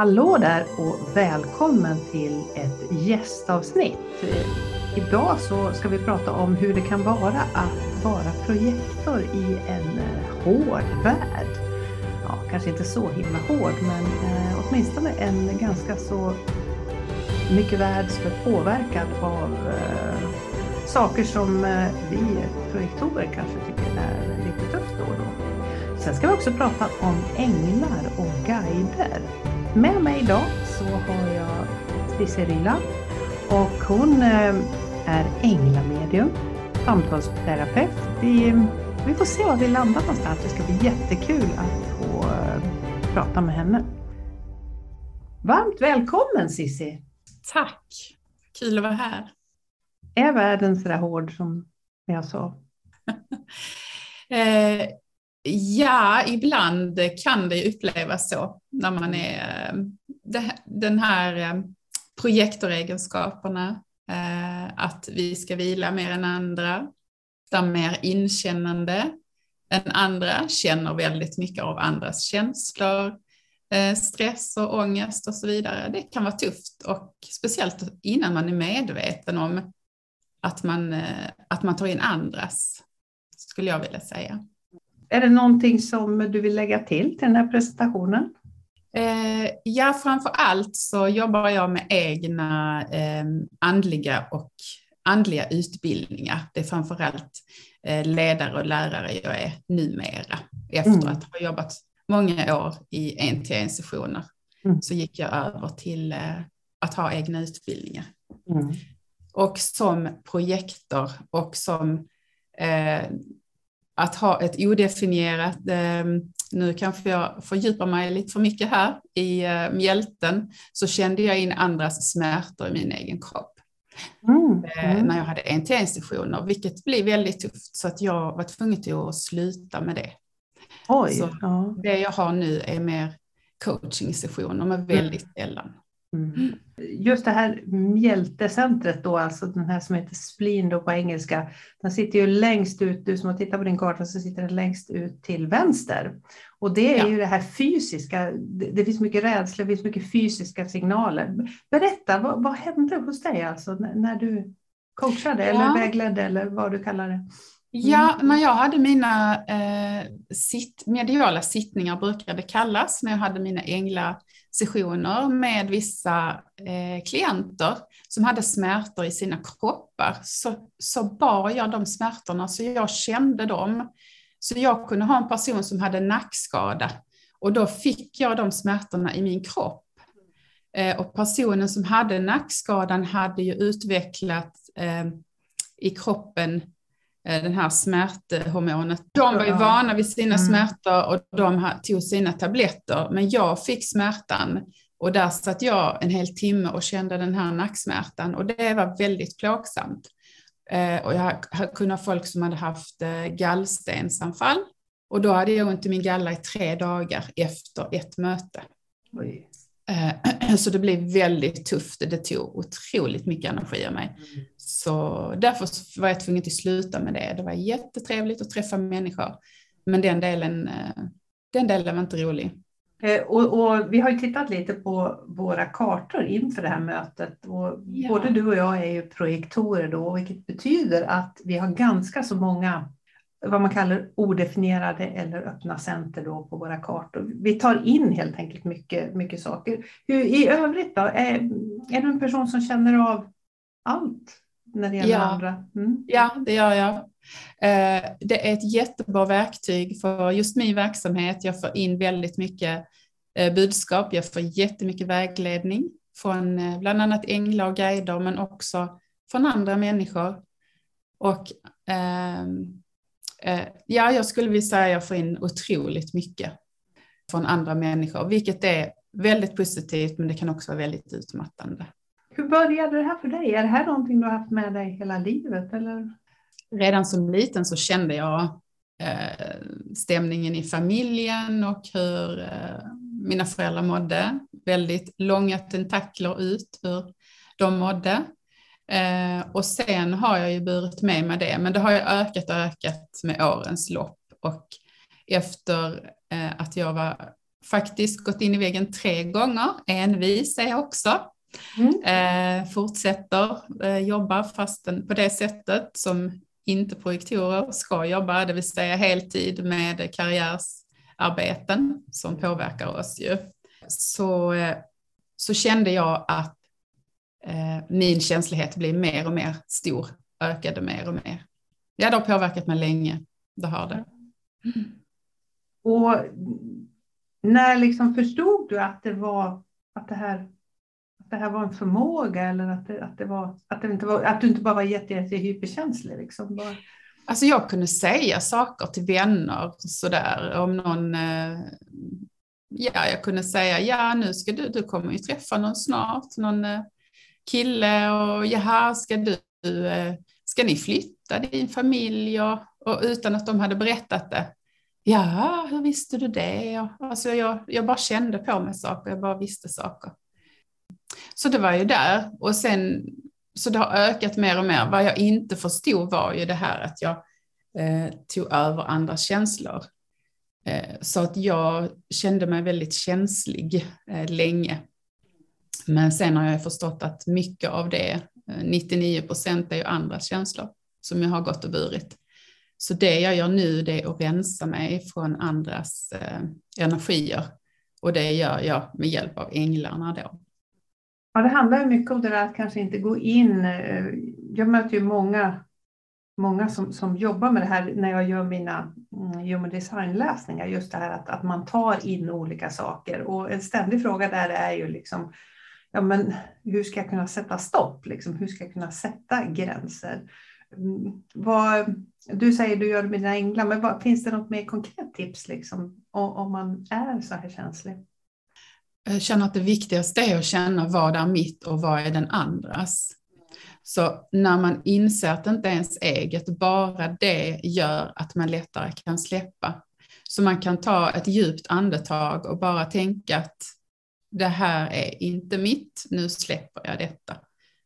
Hallå där och välkommen till ett gästavsnitt. Idag så ska vi prata om hur det kan vara att vara projektor i en eh, hård värld. Ja, kanske inte så himla hård, men eh, åtminstone en ganska så mycket värld som är påverkad av eh, saker som vi projektorer kanske tycker är lite tufft då och då. Sen ska vi också prata om änglar och guider. Med mig idag så har jag Cicerilla och hon eh, är änglamedium, samtalsterapeut. Vi, vi får se var vi landar någonstans. Det ska bli jättekul att få eh, prata med henne. Varmt välkommen Cissi! Tack! Kul att vara här. Är världen så där hård som jag sa? eh, ja, ibland kan det upplevas så när man är eh, den här eh, projektoregenskaperna, eh, att vi ska vila mer än andra, där mer inkännande än andra, känner väldigt mycket av andras känslor, stress och ångest och så vidare. Det kan vara tufft och speciellt innan man är medveten om att man, att man tar in andras, skulle jag vilja säga. Är det någonting som du vill lägga till till den här presentationen? Eh, ja, framför allt så jobbar jag med egna eh, andliga och andliga utbildningar. Det är framför allt eh, ledare och lärare jag är numera. Efter mm. att ha jobbat många år i en till en sessioner mm. så gick jag över till eh, att ha egna utbildningar. Mm. Och som projektor och som eh, att ha ett odefinierat, eh, nu kanske jag fördjupar mig lite för mycket här, i eh, mjälten så kände jag in andras smärtor i min egen kropp. Mm, eh, mm. När jag hade sessioner, vilket blev väldigt tufft så att jag var tvungen till att sluta med det. Oj, så ja. Det jag har nu är mer coaching sessioner men väldigt mm. sällan. Mm. Just det här mjältecentret då, alltså den här som heter spleen då på engelska, den sitter ju längst ut, du som har tittat på din karta så sitter den längst ut till vänster. Och det är ja. ju det här fysiska, det, det, finns mycket rädsla, det finns mycket fysiska signaler. Berätta, vad, vad hände hos dig alltså när, när du coachade ja. eller vägledde eller vad du kallar det? Ja, mm. när jag hade mina eh, sitt, mediala sittningar, brukar det kallas, när jag hade mina änglasessioner med vissa eh, klienter som hade smärtor i sina kroppar, så, så bar jag de smärtorna, så jag kände dem. Så jag kunde ha en person som hade nackskada och då fick jag de smärtorna i min kropp. Eh, och personen som hade nackskadan hade ju utvecklat eh, i kroppen den här smärthormonet. De var ju vana vid sina mm. smärtor och de tog sina tabletter, men jag fick smärtan och där satt jag en hel timme och kände den här nacksmärtan och det var väldigt plågsamt. Eh, och jag kunde ha folk som hade haft eh, gallstensanfall och då hade jag ont i min galla i tre dagar efter ett möte. Oj. Så det blev väldigt tufft. Det tog otroligt mycket energi av mig. Mm. Så därför var jag tvungen att sluta med det. Det var jättetrevligt att träffa människor. Men den delen, eh, den delen var inte rolig. Eh, och, och, vi har ju tittat lite på våra kartor inför det här mötet. Och ja. Både du och jag är ju projektorer då, vilket betyder att vi har ganska så många vad man kallar odefinierade eller öppna center då på våra kartor. Vi tar in helt enkelt mycket, mycket saker. Hur, I övrigt då, är, är du en person som känner av allt när det gäller ja. andra? Mm. Ja, det gör jag. Eh, det är ett jättebra verktyg för just min verksamhet. Jag får in väldigt mycket eh, budskap. Jag får jättemycket vägledning från eh, bland annat änglar och guider, men också från andra människor. Och ehm, ja, jag skulle vilja säga att jag får in otroligt mycket från andra människor, vilket är väldigt positivt, men det kan också vara väldigt utmattande. Hur började det här för dig? Är det här någonting du har haft med dig hela livet? Eller? Redan som liten så kände jag eh, stämningen i familjen och hur eh, mina föräldrar mådde. Väldigt långa tentakler ut hur de mådde. Eh, och sen har jag ju burit med mig det, men det har ju ökat och ökat med årens lopp. Och efter eh, att jag var faktiskt gått in i väggen tre gånger. Envis är jag också. Mm. Eh, fortsätter eh, jobba fastän på det sättet som inte projektorer ska jobba, det vill säga heltid med karriärsarbeten som påverkar oss ju. Så, eh, så kände jag att eh, min känslighet blev mer och mer stor, ökade mer och mer. Ja, det har påverkat mig länge, det har det. Mm. Och när liksom förstod du att det var att det här att det här var en förmåga eller att det, att det, var, att det inte var, att du inte bara var jätte, jätte hyperkänslig? Liksom. Bara... Alltså jag kunde säga saker till vänner sådär om någon, eh, ja jag kunde säga ja nu ska du, du kommer ju träffa någon snart, någon eh, kille och jaha ska du, eh, ska ni flytta din familj och, och utan att de hade berättat det. Ja, hur visste du det? Alltså jag, jag bara kände på mig saker, jag bara visste saker. Så det var ju där. Och sen, så det har ökat mer och mer. Vad jag inte förstod var ju det här att jag eh, tog över andras känslor. Eh, så att jag kände mig väldigt känslig eh, länge. Men sen har jag förstått att mycket av det, eh, 99 procent, är ju andras känslor som jag har gått och burit. Så det jag gör nu det är att rensa mig från andras eh, energier och det gör jag med hjälp av änglarna då. Ja, det handlar mycket om det där att kanske inte gå in. Eh, jag möter ju många, många som, som jobbar med det här när jag gör mina mm, human design-läsningar. Just det här att, att man tar in olika saker. Och en ständig fråga där är ju liksom, ja men hur ska jag kunna sätta stopp? Liksom? Hur ska jag kunna sätta gränser? Mm, vad, du säger du gör det med dina änglar, men vad, finns det något mer konkret tips liksom, om, om man är så här känslig? Jag känner att det viktigaste är att känna vad är mitt och vad är den andras. Så när man inser att det inte är ens eget, bara det gör att man lättare kan släppa. Så man kan ta ett djupt andetag och bara tänka att det här är inte mitt, nu släpper jag detta.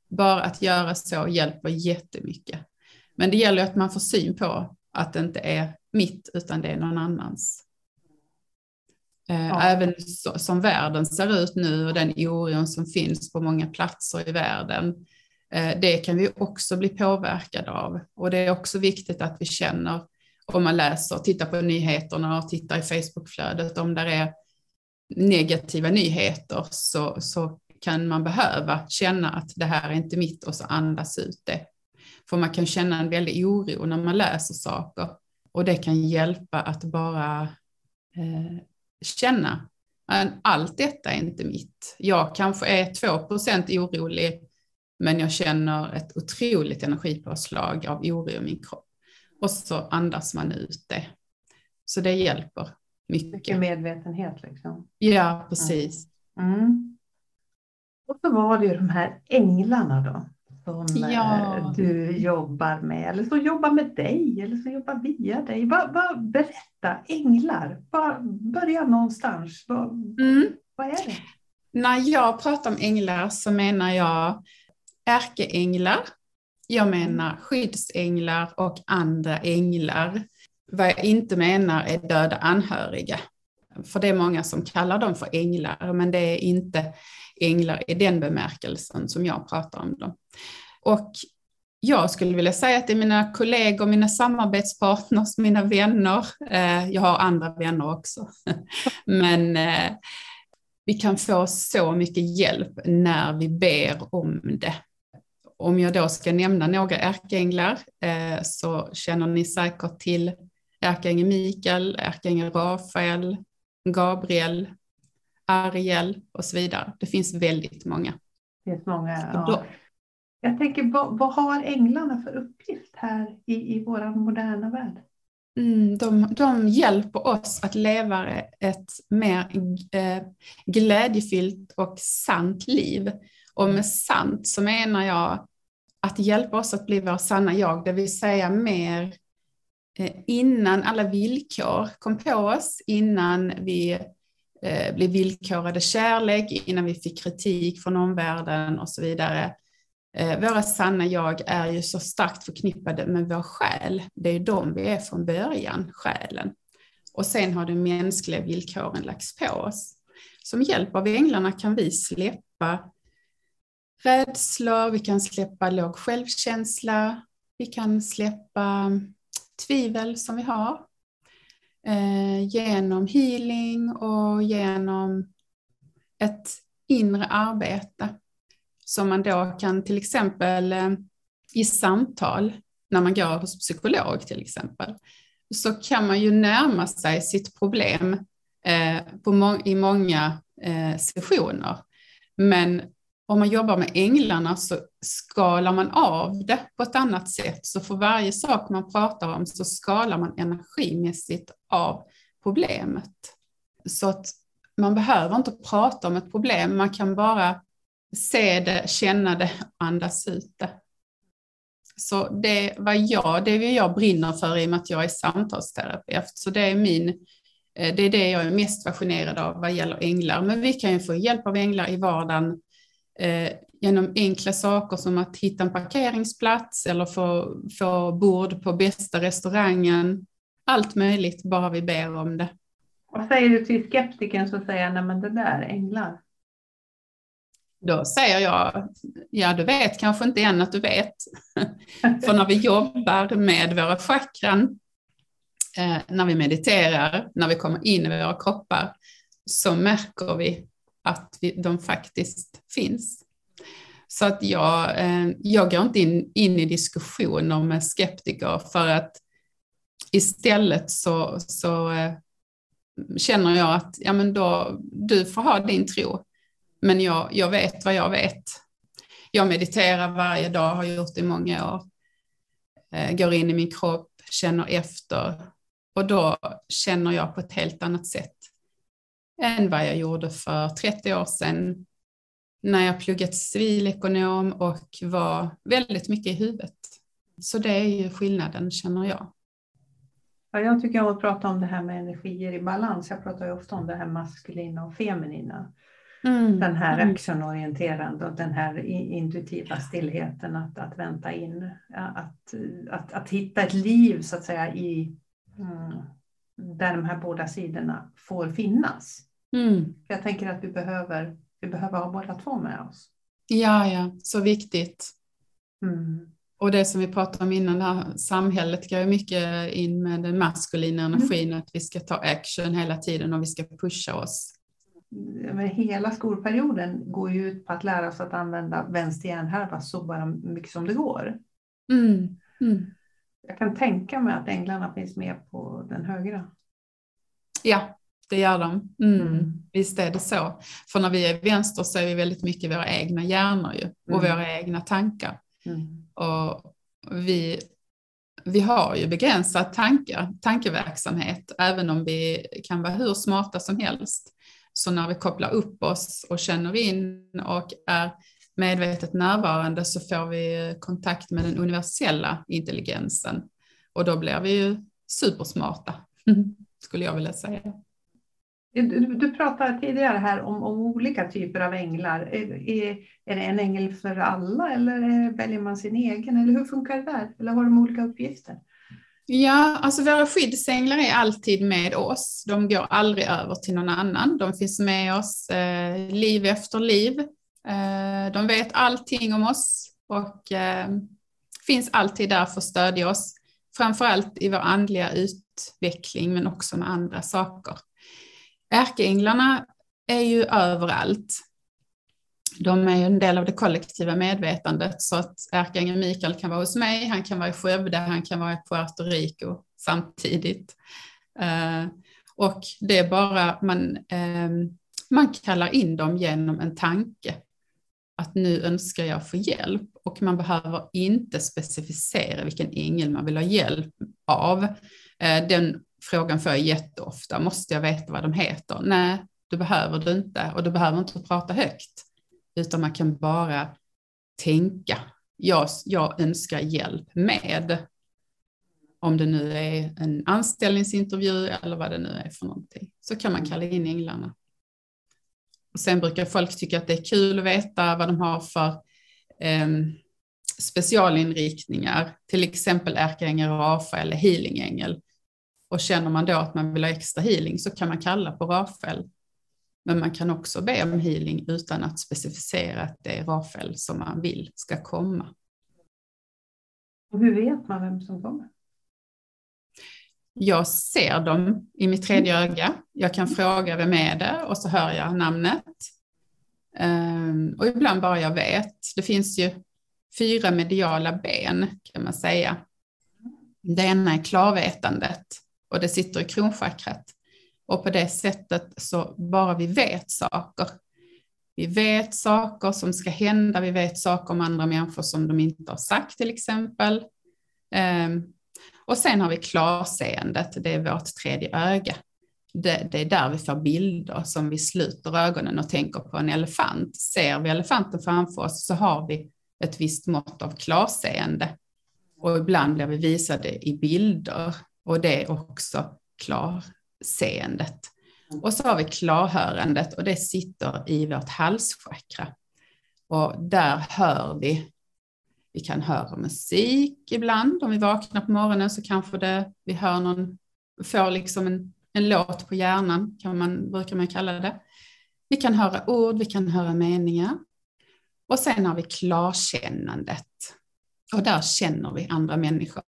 Bara att göra så hjälper jättemycket. Men det gäller att man får syn på att det inte är mitt utan det är någon annans. Eh, ja. Även så, som världen ser ut nu och den oron som finns på många platser i världen. Eh, det kan vi också bli påverkade av. Och det är också viktigt att vi känner, om man läser, tittar på nyheterna och tittar i Facebookflödet, om det är negativa nyheter så, så kan man behöva känna att det här är inte mitt och så andas ut det. För man kan känna en väldig oro när man läser saker och det kan hjälpa att bara eh, känna att allt detta är inte mitt. Jag kanske är 2% orolig men jag känner ett otroligt energipåslag av oro i min kropp. Och så andas man ut det. Så det hjälper mycket. Mycket medvetenhet liksom. Ja, precis. Mm. Och så var det ju de här änglarna då som ja. Eh, du jobbar med eller som jobbar med dig eller som jobbar via dig. Va, va, berätta, änglar, va, börja någonstans. Va, mm. Vad är det? När jag pratar om änglar så menar jag ärkeänglar. Jag menar skyddsänglar och andra änglar. Vad jag inte menar är döda anhöriga. För det är många som kallar dem för änglar, men det är inte änglar i den bemärkelsen som jag pratar om dem. Och jag skulle vilja säga att det är mina kollegor, mina samarbetspartners, mina vänner. Eh, jag har andra vänner också. Men eh, vi kan få så mycket hjälp när vi ber om det. Om jag då ska nämna några ärkeänglar eh, så känner ni säkert till ärkeängeln Mikael, ärkeängeln Rafael, Gabriel, Ariel och så vidare. Det finns väldigt många. Det finns många, ja. Jag tänker, vad, vad, har änglarna för uppgift här i, i vår moderna värld? Mm, de, de, hjälper oss att leva ett mer eh, glädjefyllt och sant liv. Och med sant så menar jag att hjälpa oss att bli vår sanna jag, det vill säga mer Eh, innan alla villkor kom på oss, innan vi eh, blev villkorade kärlek, innan vi fick kritik från omvärlden och så vidare eh, våra sanna jag är ju så starkt förknippade med vår själ. Det är ju de vi är från början, själen. Och sen har de mänskliga villkoren lagts på oss. Som hjälp av änglarna kan vi släppa rädslor, vi kan släppa låg självkänsla, vi kan släppa tvivel som vi har eh, genom healing och genom ett inre arbete som man då kan till exempel eh, i samtal när man går hos psykolog till exempel så kan man ju närma sig sitt problem eh, på må i många eh, sessioner. Men om man jobbar med änglarna så skalar man av det på ett annat sätt. Så för varje sak man pratar om så skalar man energimässigt av problemet. Så att man behöver inte prata om ett problem, man kan bara se det, känna det, andas ut det. Så det var jag, det är jag brinner för i och med att jag är samtalsterapeut. Så det är min, eh, det är det jag är mest fascinerad av vad gäller änglar. Men vi kan ju få hjälp av änglar i vardagen eh, genom enkla saker som att hitta en parkeringsplats eller få, få bord på bästa restaurangen. Allt möjligt, bara vi ber om det. Vad säger du till skeptiken som säger, nej men det där är änglar? Då säger jag, ja du vet kanske inte än att du vet. För när vi jobbar med våra chakran, eh, när vi mediterar, när vi kommer in i våra kroppar, så märker vi att vi, de faktiskt finns. Så att jag, eh, jag går inte in, in i diskussioner eh, med skeptiker för att istället så, så eh, känner jag att ja, men då, du får ha din tro, men jag, jag vet vad jag vet. Jag mediterar varje dag, har gjort det i många år. Går in i min kropp, känner efter och då känner jag på ett helt annat sätt än vad jag gjorde för 30 år sedan när jag pluggat civilekonom och var väldigt mycket i huvudet. Så det är ju skillnaden känner jag. Ja, jag tycker om att prata om det här med energier i balans. Jag pratar ju ofta om det här maskulina och feminina. Mm. Den här mm. actionorienterande och den här intuitiva stillheten att, att vänta in. Att, att, att hitta ett liv så att säga i mm, där de här båda sidorna får finnas. Mm. Jag tänker att vi behöver, vi behöver ha båda två med oss. Ja, ja, så viktigt. Mm. Och det som vi pratade om innan, det här samhället går ju mycket in med den maskulina mm. energin, mm. att vi ska ta action hela tiden och vi ska pusha oss. Men hela skolperioden går ju ut på att lära oss att använda vänster hjärnhalva så bara mycket som det går. Mm. Jag kan tänka mig att änglarna finns med på den högra. Ja, det gör de. Mm. Mm. Visst är det så. För när vi är vänster så är vi väldigt mycket våra egna hjärnor ju, och mm. våra egna tankar. Mm. Och vi, vi har ju begränsad tankar, tankeverksamhet, även om vi kan vara hur smarta som helst. Så när vi kopplar upp oss och känner in och är medvetet närvarande så får vi kontakt med den universella intelligensen. Och då blir vi ju supersmarta, skulle jag vilja säga. Du, du pratade tidigare här om, om, olika typer av änglar. Är, är, är det en ängel för alla eller väljer man sin egen? Eller hur funkar det där? Eller har de olika uppgifter? Ja, alltså våra skyddsänglar är alltid med oss. De går aldrig över till någon annan. De finns med oss eh, liv efter liv. Eh, de vet allting om oss och eh, finns alltid där för att stödja oss. Framförallt i vår andliga utveckling men också med andra saker. Ärkeänglarna är ju överallt. De är ju en del av det kollektiva medvetandet så att ärkeängeln Mikael kan vara hos mig, han kan vara i Skövde, han kan vara i Puerto Rico samtidigt. Eh, och det är bara man, man kallar in dem genom en tanke. Att nu önskar jag få hjälp och man behöver inte specificera vilken ängel man vill ha hjälp av. Eh, den frågan får jag jätteofta, måste jag veta vad de heter? Nej, det behöver du inte och du behöver inte prata högt, utan man kan bara tänka. Jag, jag önskar hjälp med, om det nu är en anställningsintervju eller vad det nu är för någonting, så kan man kalla in änglarna. Och sen brukar folk tycka att det är kul att veta vad de har för eh, specialinriktningar, till exempel ärkeängel Rafael, eller healingängel Och känner man då att man vill ha extra healing så kan man kalla på Rafael. Men man kan också be om healing utan att specificera att det är Rafael som man vill ska komma. Och hur vet man vem som kommer? Jag ser dem i mitt tredje mm. öga. Jag kan fråga vem är det och så hör jag namnet. Um, och ibland bara jag vet. Det finns ju fyra mediala ben kan man säga. Det ena är klarvetandet och det sitter i kronchakrat. Och på det sättet så bara vi vet saker. Vi vet saker som ska hända, vi vet saker om andra människor som de inte har sagt till exempel. Och sen har vi klarseendet, det är vårt tredje öga. Det, det, är där vi får bilder som vi sluter ögonen och tänker på en elefant. Ser vi elefanten framför oss så har vi ett visst mått av klarseende. Och ibland blir vi visade i bilder och det är också klarseendet. Och så har vi klarhörandet och det sitter i vårt halschakra. Och där hör vi vi kan höra musik ibland. Om vi vaknar på morgonen så kanske det, vi hör någon, får liksom en, en låt på hjärnan, kan man, brukar man kalla det. Vi kan höra ord, vi kan höra meningar. Och sen har vi klarkännandet. Och där känner vi andra människor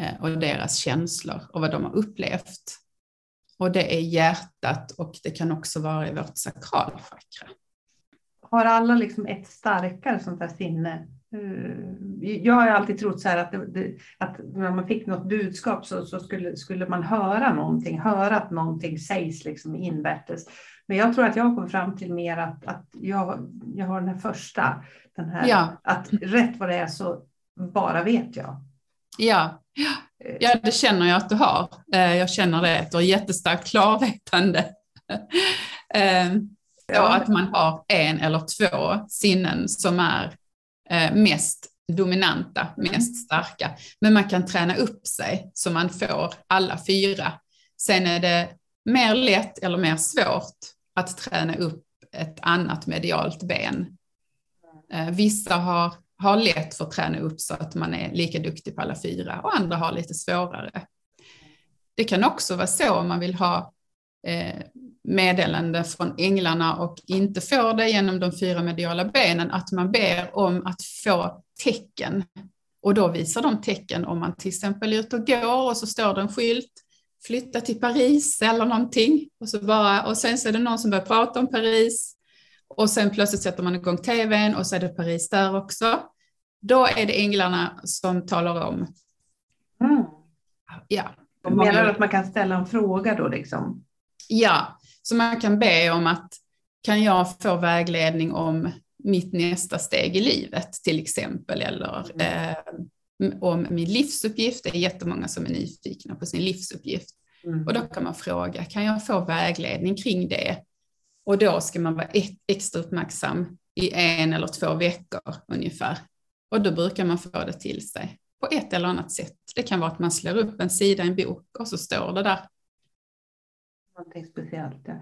eh, och deras känslor och vad de har upplevt. Och det är hjärtat och det kan också vara i vårt sakralchakra. Har alla liksom ett starkare sånt här sinne jag har alltid trott så att, det, att när man fick något budskap så, så, skulle, skulle man höra någonting, höra att någonting sägs liksom invärtes. Men jag tror att jag kommit fram till mer att, att jag, jag har den här första, den här, ja. att rätt vad det är så bara vet jag. Ja. ja, det känner jag att du har. Eh, jag känner det, att du har jättestarkt klarvetande. Eh, ja. Att man har en eller två sinnen som är Eh, mest dominanta, mm. mest starka. Men man kan träna upp sig så man får alla fyra. Sen är det mer lätt eller mer svårt att träna upp ett annat medialt ben. Eh, vissa har, har lätt för att träna upp så att man är lika duktig på alla fyra och andra har lite svårare. Det kan också vara så om man vill ha eh, meddelande från änglarna och inte får det genom de fyra mediala benen, att man ber om att få tecken. Och då visar de tecken om man till exempel är ute och går och så står det en skylt, flytta till Paris eller någonting. Och, så bara, och sen så är det någon som börjar prata om Paris och sen plötsligt sätter man igång tvn och så är det Paris där också. Då är det änglarna som talar om. Mm. Ja. Och menar du att man kan ställa en fråga då liksom? Ja, så man kan be om att kan jag få vägledning om mitt nästa steg i livet till exempel, eller mm. eh, om min livsuppgift. Det är jättemånga som är nyfikna på sin livsuppgift. Mm. Och då kan man fråga, kan jag få vägledning kring det? Och då ska man vara ett, extra uppmärksam i en eller två veckor ungefär. Och då brukar man få det till sig på ett eller annat sätt. Det kan vara att man slår upp en sida i en bok och så står det där Någonting speciellt. Ja.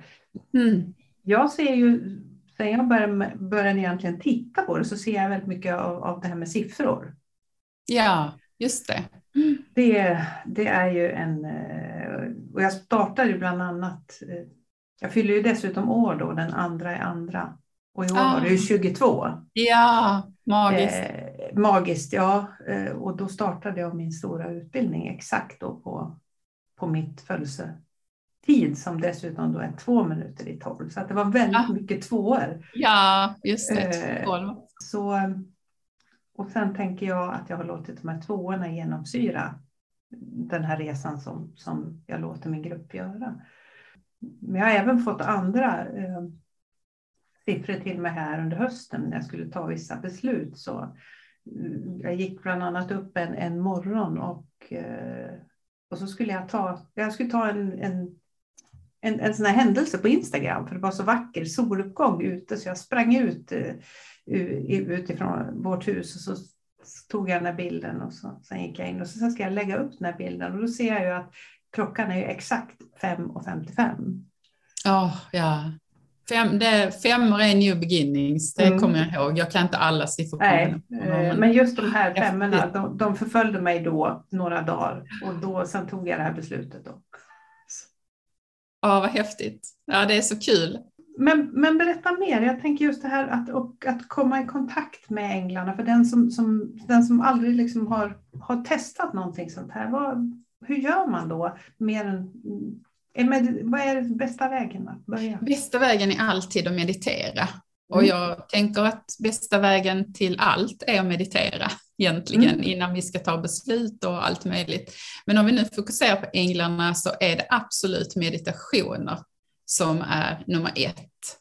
Mm. Jag ser ju, sen jag började, började egentligen titta på det, så ser jag väldigt mycket av, av det här med siffror. Ja, just det. Det, det är ju en, eh, och jag startade ju bland annat, eh, jag fyller ju dessutom år då, den andra i andra. Och i år ah. var det ju 22. Ja, magiskt. Eh, magiskt, ja. Eh, och då startade jag min stora utbildning exakt då på, på mitt födelse, tid som dessutom då är två minuter i tolv. Så att det var väldigt ja. mycket tvåor. Ja, just det. Eh, så, och sen tänker jag att jag har låtit de här tvåorna genomsyra den här resan som, som jag låter min grupp göra. Men jag har även fått andra eh, siffror till mig här under hösten när jag skulle ta vissa beslut. Så mm, jag gick bland annat upp en, en morgon och, eh, och så skulle jag ta, jag skulle ta en, en en, en sån här händelse på Instagram, för det var så vacker soluppgång ute, så jag sprang ut uh, utifrån vårt hus och så tog jag den här bilden och så, sen gick jag in och så ska jag lägga upp den här bilden och då ser jag ju att klockan är ju exakt 5.55. Oh, ja. Fem, det, femmor är new beginnings, det mm. kommer jag ihåg. Jag kan inte alla siffror. Nej, men, men just de här femmorna, de, de förföljde mig då några dagar och då, sen tog jag det här beslutet. Då. Ja, vad häftigt. Ja, det är så kul. Men, men berätta mer. Jag tänker just det här att, och, att komma i kontakt med änglarna. För den som, som, den som aldrig liksom har, har testat någonting sånt här, vad, hur gör man då? Mer än, vad är bästa vägen att börja? Bästa vägen är alltid att meditera. Och mm. jag tänker att bästa vägen till allt är att meditera egentligen mm. innan vi ska ta beslut och allt möjligt. Men om vi nu fokuserar på änglarna så är det absolut meditationer som är nummer ett.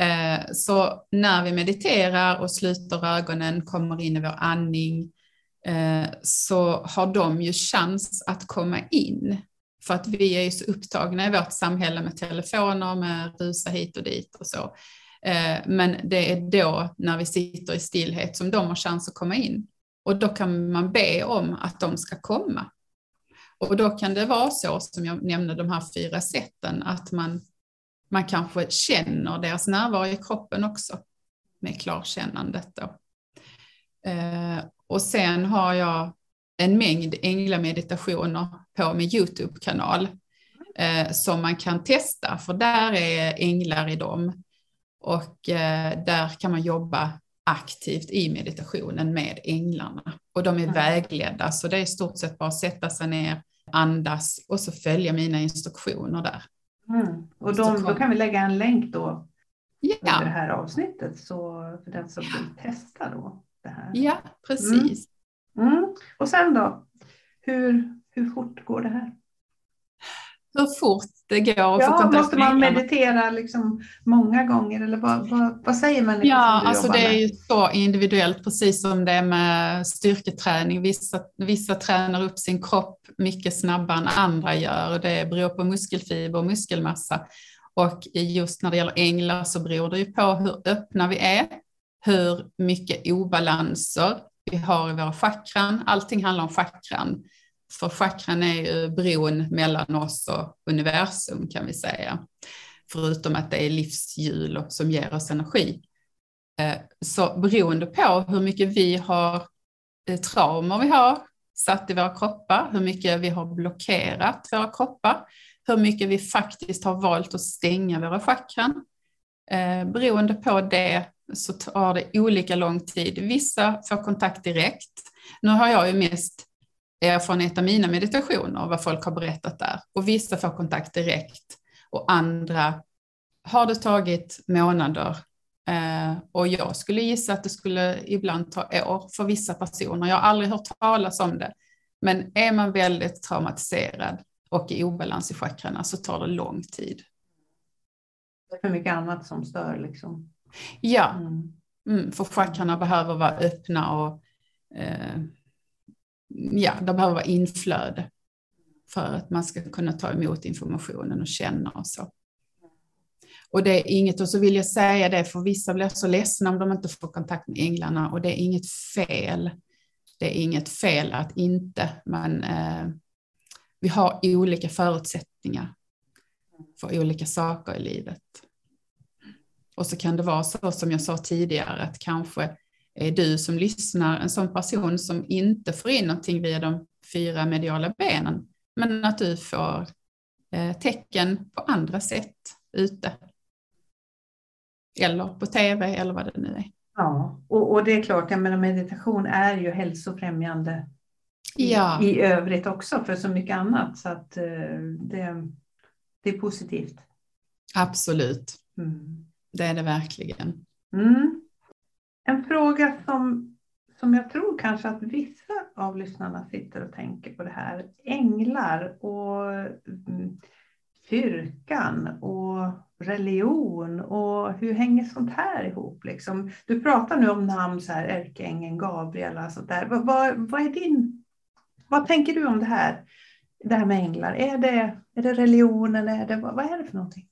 Eh, så när vi mediterar och sluter ögonen, kommer in i vår andning, eh, så har de ju chans att komma in. För att vi är ju så upptagna i vårt samhälle med telefoner, med rusa hit och dit och så. Eh, men det är då när vi sitter i stillhet som de har chans att komma in. Och då kan man be om att de ska komma. Och då kan det vara så som jag nämnde de här fyra sätten att man, man kanske känner deras närvaro i kroppen också med klarkännandet. Då. Eh, och sen har jag en mängd änglameditationer på min Youtube-kanal eh, som man kan testa för där är änglar i dem. Och eh, där kan man jobba aktivt i meditationen med änglarna. Och de är mm. vägledda, så det är i stort sett bara att sätta sig ner, andas och så följa mina instruktioner där. Mm. Och de, då kan vi lägga en länk då ja. under det här avsnittet så för den som vill testa då. Det här. Ja, precis. Mm. mm. Och sen då, hur, hur fort går det här? Hur fort det går att ja, få kontakt Måste man meditera liksom många gånger eller vad, vad, vad säger man? Ja, alltså det är ju så individuellt, precis som det är med styrketräning. Vissa, vissa tränar upp sin kropp mycket snabbare än andra gör. Det beror på muskelfiber och muskelmassa. Och just när det gäller änglar så beror det ju på hur öppna vi är, hur mycket obalanser vi har i våra chakran. Allting handlar om chakran. För chakran är ju bron mellan oss och universum kan vi säga. Förutom att det är livshjul som ger oss energi. Eh, så beroende på hur mycket vi har eh, traumor vi har satt i våra kroppar, hur mycket vi har blockerat våra kroppar, hur mycket vi faktiskt har valt att stänga våra chakran. Eh, beroende på det så tar det olika lång tid. Vissa får kontakt direkt. Nu har jag ju mest erfarenhet av mina meditationer och vad folk har berättat där. Och vissa får kontakt direkt och andra har det tagit månader. Eh, och jag skulle gissa att det skulle ibland ta år för vissa personer. Jag har aldrig hört talas om det. Men är man väldigt traumatiserad och i obalans i chakrarna så tar det lång tid. Det är för mycket annat som stör liksom. Ja, mm. Mm, för chakrarna behöver vara öppna och eh, ja, det behöver vara inflöde för att man ska kunna ta emot informationen och känna och så. Och det är inget, och så vill jag säga det, för vissa blir så ledsna om de inte får kontakt med änglarna och det är inget fel. Det är inget fel att inte, men eh, vi har olika förutsättningar för olika saker i livet. Och så kan det vara så som jag sa tidigare, att kanske är du som lyssnar en sån person som inte får in någonting via de fyra mediala benen, men att du får eh, tecken på andra sätt ute. Eller på tv eller vad det nu är. Ja, och, och det är klart, jag menar meditation är ju hälsofrämjande ja. i, övrigt också för så mycket annat. Så att eh, det, det är positivt. Absolut. Mm. Det är det verkligen. Mm. En fråga som, som jag tror kanske att vissa av lyssnarna sitter och tänker på det här. Änglar och mm, kyrkan och religion och hur hänger sånt här ihop? Liksom? Du pratar nu om namn så här, ärkeängeln Gabriel och sånt där. Vad, vad, vad, är din, vad tänker du om det här? Det här med änglar, är det, är det religionen? Är det, vad, vad är det för någonting?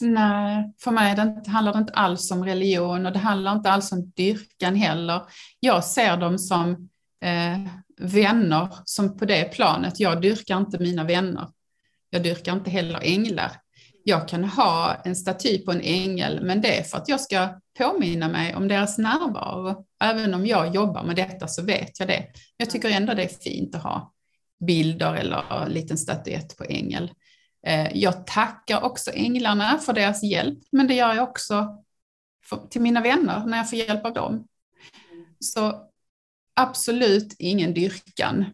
Nej, för mig det inte, handlar det inte alls om religion och det handlar inte alls om dyrkan heller. Jag ser dem som eh, vänner som på det planet. Jag dyrkar inte mina vänner. Jag dyrkar inte heller änglar. jag kan ha en staty på en ängel, men det är för att jag ska påminna mig om deras närvaro. Även om jag jobbar med detta så vet jag det. Jag tycker ändå det är fint att ha bilder eller en liten statyett på ängel. Eh, jag tackar också änglarna för deras hjälp, men det gör jag också till mina vänner när jag får hjälp av dem. Så absolut ingen dyrkan,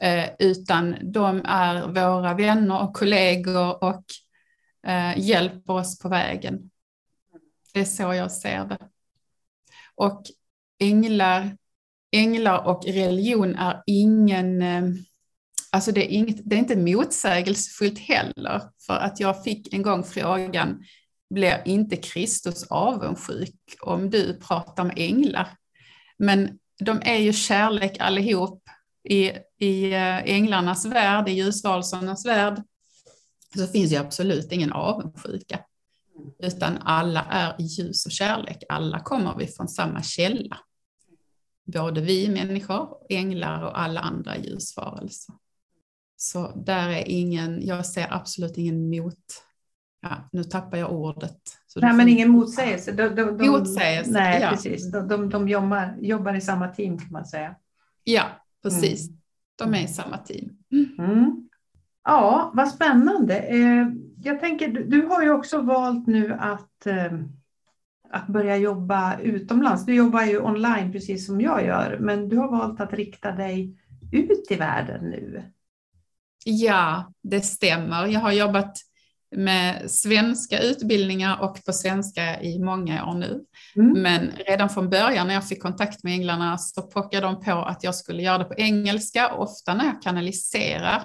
eh, utan de är våra vänner och kollegor och eh, hjälper oss på vägen. Det är så jag ser det. Och änglar, änglar och religion är ingen, eh, alltså det är, inget, det är inte motsägelsefullt heller, för att jag fick en gång frågan, blir inte Kristus avundsjuk om du pratar med änglar? Men de är ju kärlek allihop i, i eh, änglarnas värld, i ljusvarelsernas värld. Så finns ju absolut ingen avundsjuka. Utan alla är ljus och kärlek. Alla kommer vi från samma källa. Både vi människor, änglar och alla andra ljusvarelser. Så där är ingen, jag ser absolut ingen mot, ja, nu tappar jag ordet. nej, men ingen motsägelse. De, de, de, motsägelse, nej, ja. precis. De, de, de jobbar, jobbar, i samma team kan man säga. Ja, precis. Mm. De är i samma team. Mm. Mm. Ja, vad spännande. Eh, jag tänker, du har ju också valt nu att, eh, att börja jobba utomlands. Du jobbar ju online precis som jag gör, men du har valt att rikta dig ut i världen nu. Ja, det stämmer. Jag har jobbat med svenska utbildningar och på svenska i många år nu. Mm. Men redan från början när jag fick kontakt med änglarna så pockade de på att jag skulle göra det på engelska. Ofta när jag kanaliserar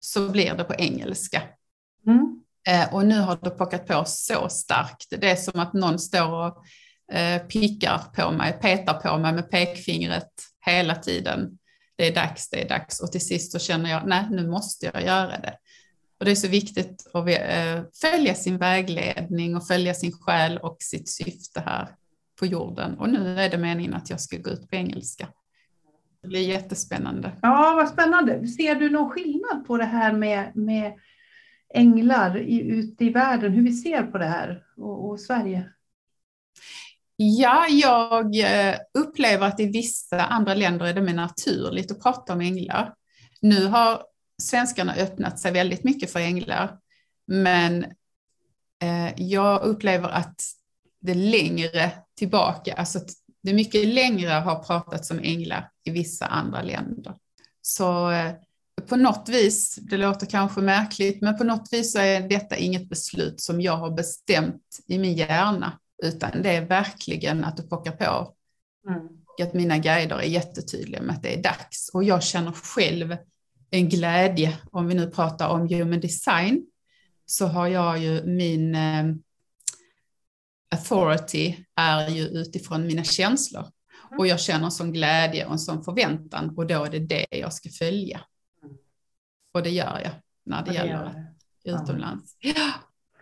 så blir det på engelska. Mm. Eh, och nu har det pockat på så starkt. Det är som att någon står och eh, pickar på mig, petar på mig med pekfingret hela tiden. Det är dags, det är dags. Och till sist så känner jag, nej, nu måste jag göra det. Och det är så viktigt att eh, följa sin vägledning och följa sin själ och sitt syfte här på jorden. Och nu är det meningen att jag ska gå ut på engelska. Det blir jättespännande. Ja, vad spännande. Ser du någon skillnad på det här med, med änglar i, ute i världen, hur vi ser på det här och, och Sverige? Ja, jag eh, upplever att i vissa andra länder är det mer naturligt att prata om änglar. Nu har svenskarna öppnat sig väldigt mycket för änglar, men eh, jag upplever att det längre tillbaka, alltså det mycket längre har pratats om änglar i vissa andra länder. Så eh, på något vis, det låter kanske märkligt, men på något vis så är detta inget beslut som jag har bestämt i min hjärna, utan det är verkligen att du pockar på. Mm. Att mina guider är jättetydliga med att det är dags. Och jag känner själv en glädje, om vi nu pratar om human design, så har jag ju min eh, authority är ju utifrån mina känslor. Mm. Och jag känner en sån glädje och en sån förväntan och då är det det jag ska följa. Och det gör jag när det, det gäller utomlands. Ja,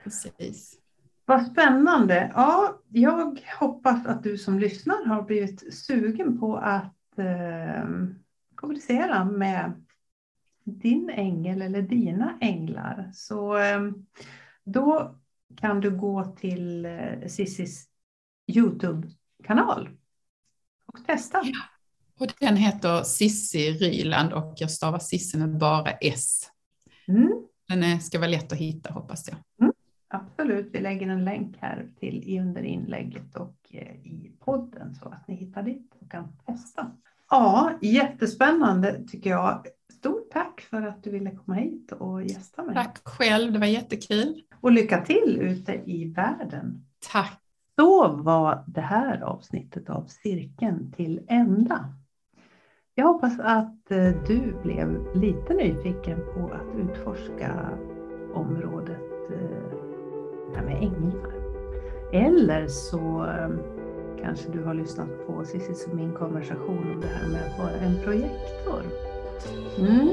precis. Vad spännande. Ja, jag hoppas att du som lyssnar har blivit sugen på att eh, kommunicera med din ängel eller dina änglar. Så eh, då kan du gå till eh, Sissis Youtube-kanal och testa. Ja. Och den heter Sissi Ryland och jag stavar Sissi med bara S. Mm. Den ska vara lätt att hitta hoppas jag. Mm. Absolut, vi lägger en länk här till under inlägget och eh, i podden så att ni hittar dit och kan testa. Ja, jättespännande tycker jag. Stort tack för att du ville komma hit och gästa mig. Tack själv, det var jättekul. Och lycka till ute i världen. Tack. Så var det här avsnittet av Cirkeln till ända. Jag hoppas att eh, du blev lite nyfiken på att utforska området här med änglar. Eller så eh, kanske du har lyssnat på Cissi och min konversation om det här med att vara en projektor. Mm.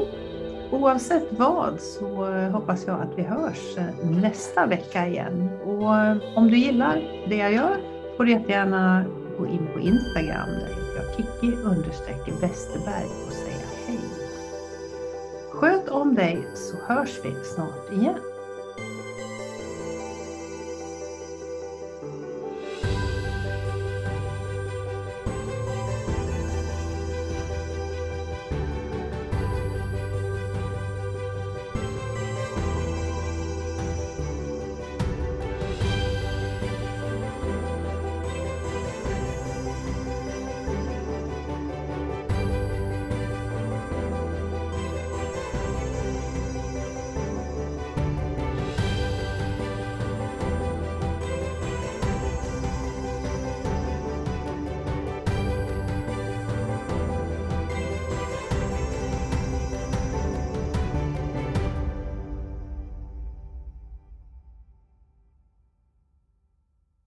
Oavsett vad så eh, hoppas jag att vi hörs eh, nästa vecka igen. Och om du gillar det jag gör får du jättegärna gå in på Instagram. Där heter jag Kikki Westerberg och säga hej. Sköt om dig så hörs vi snart igen.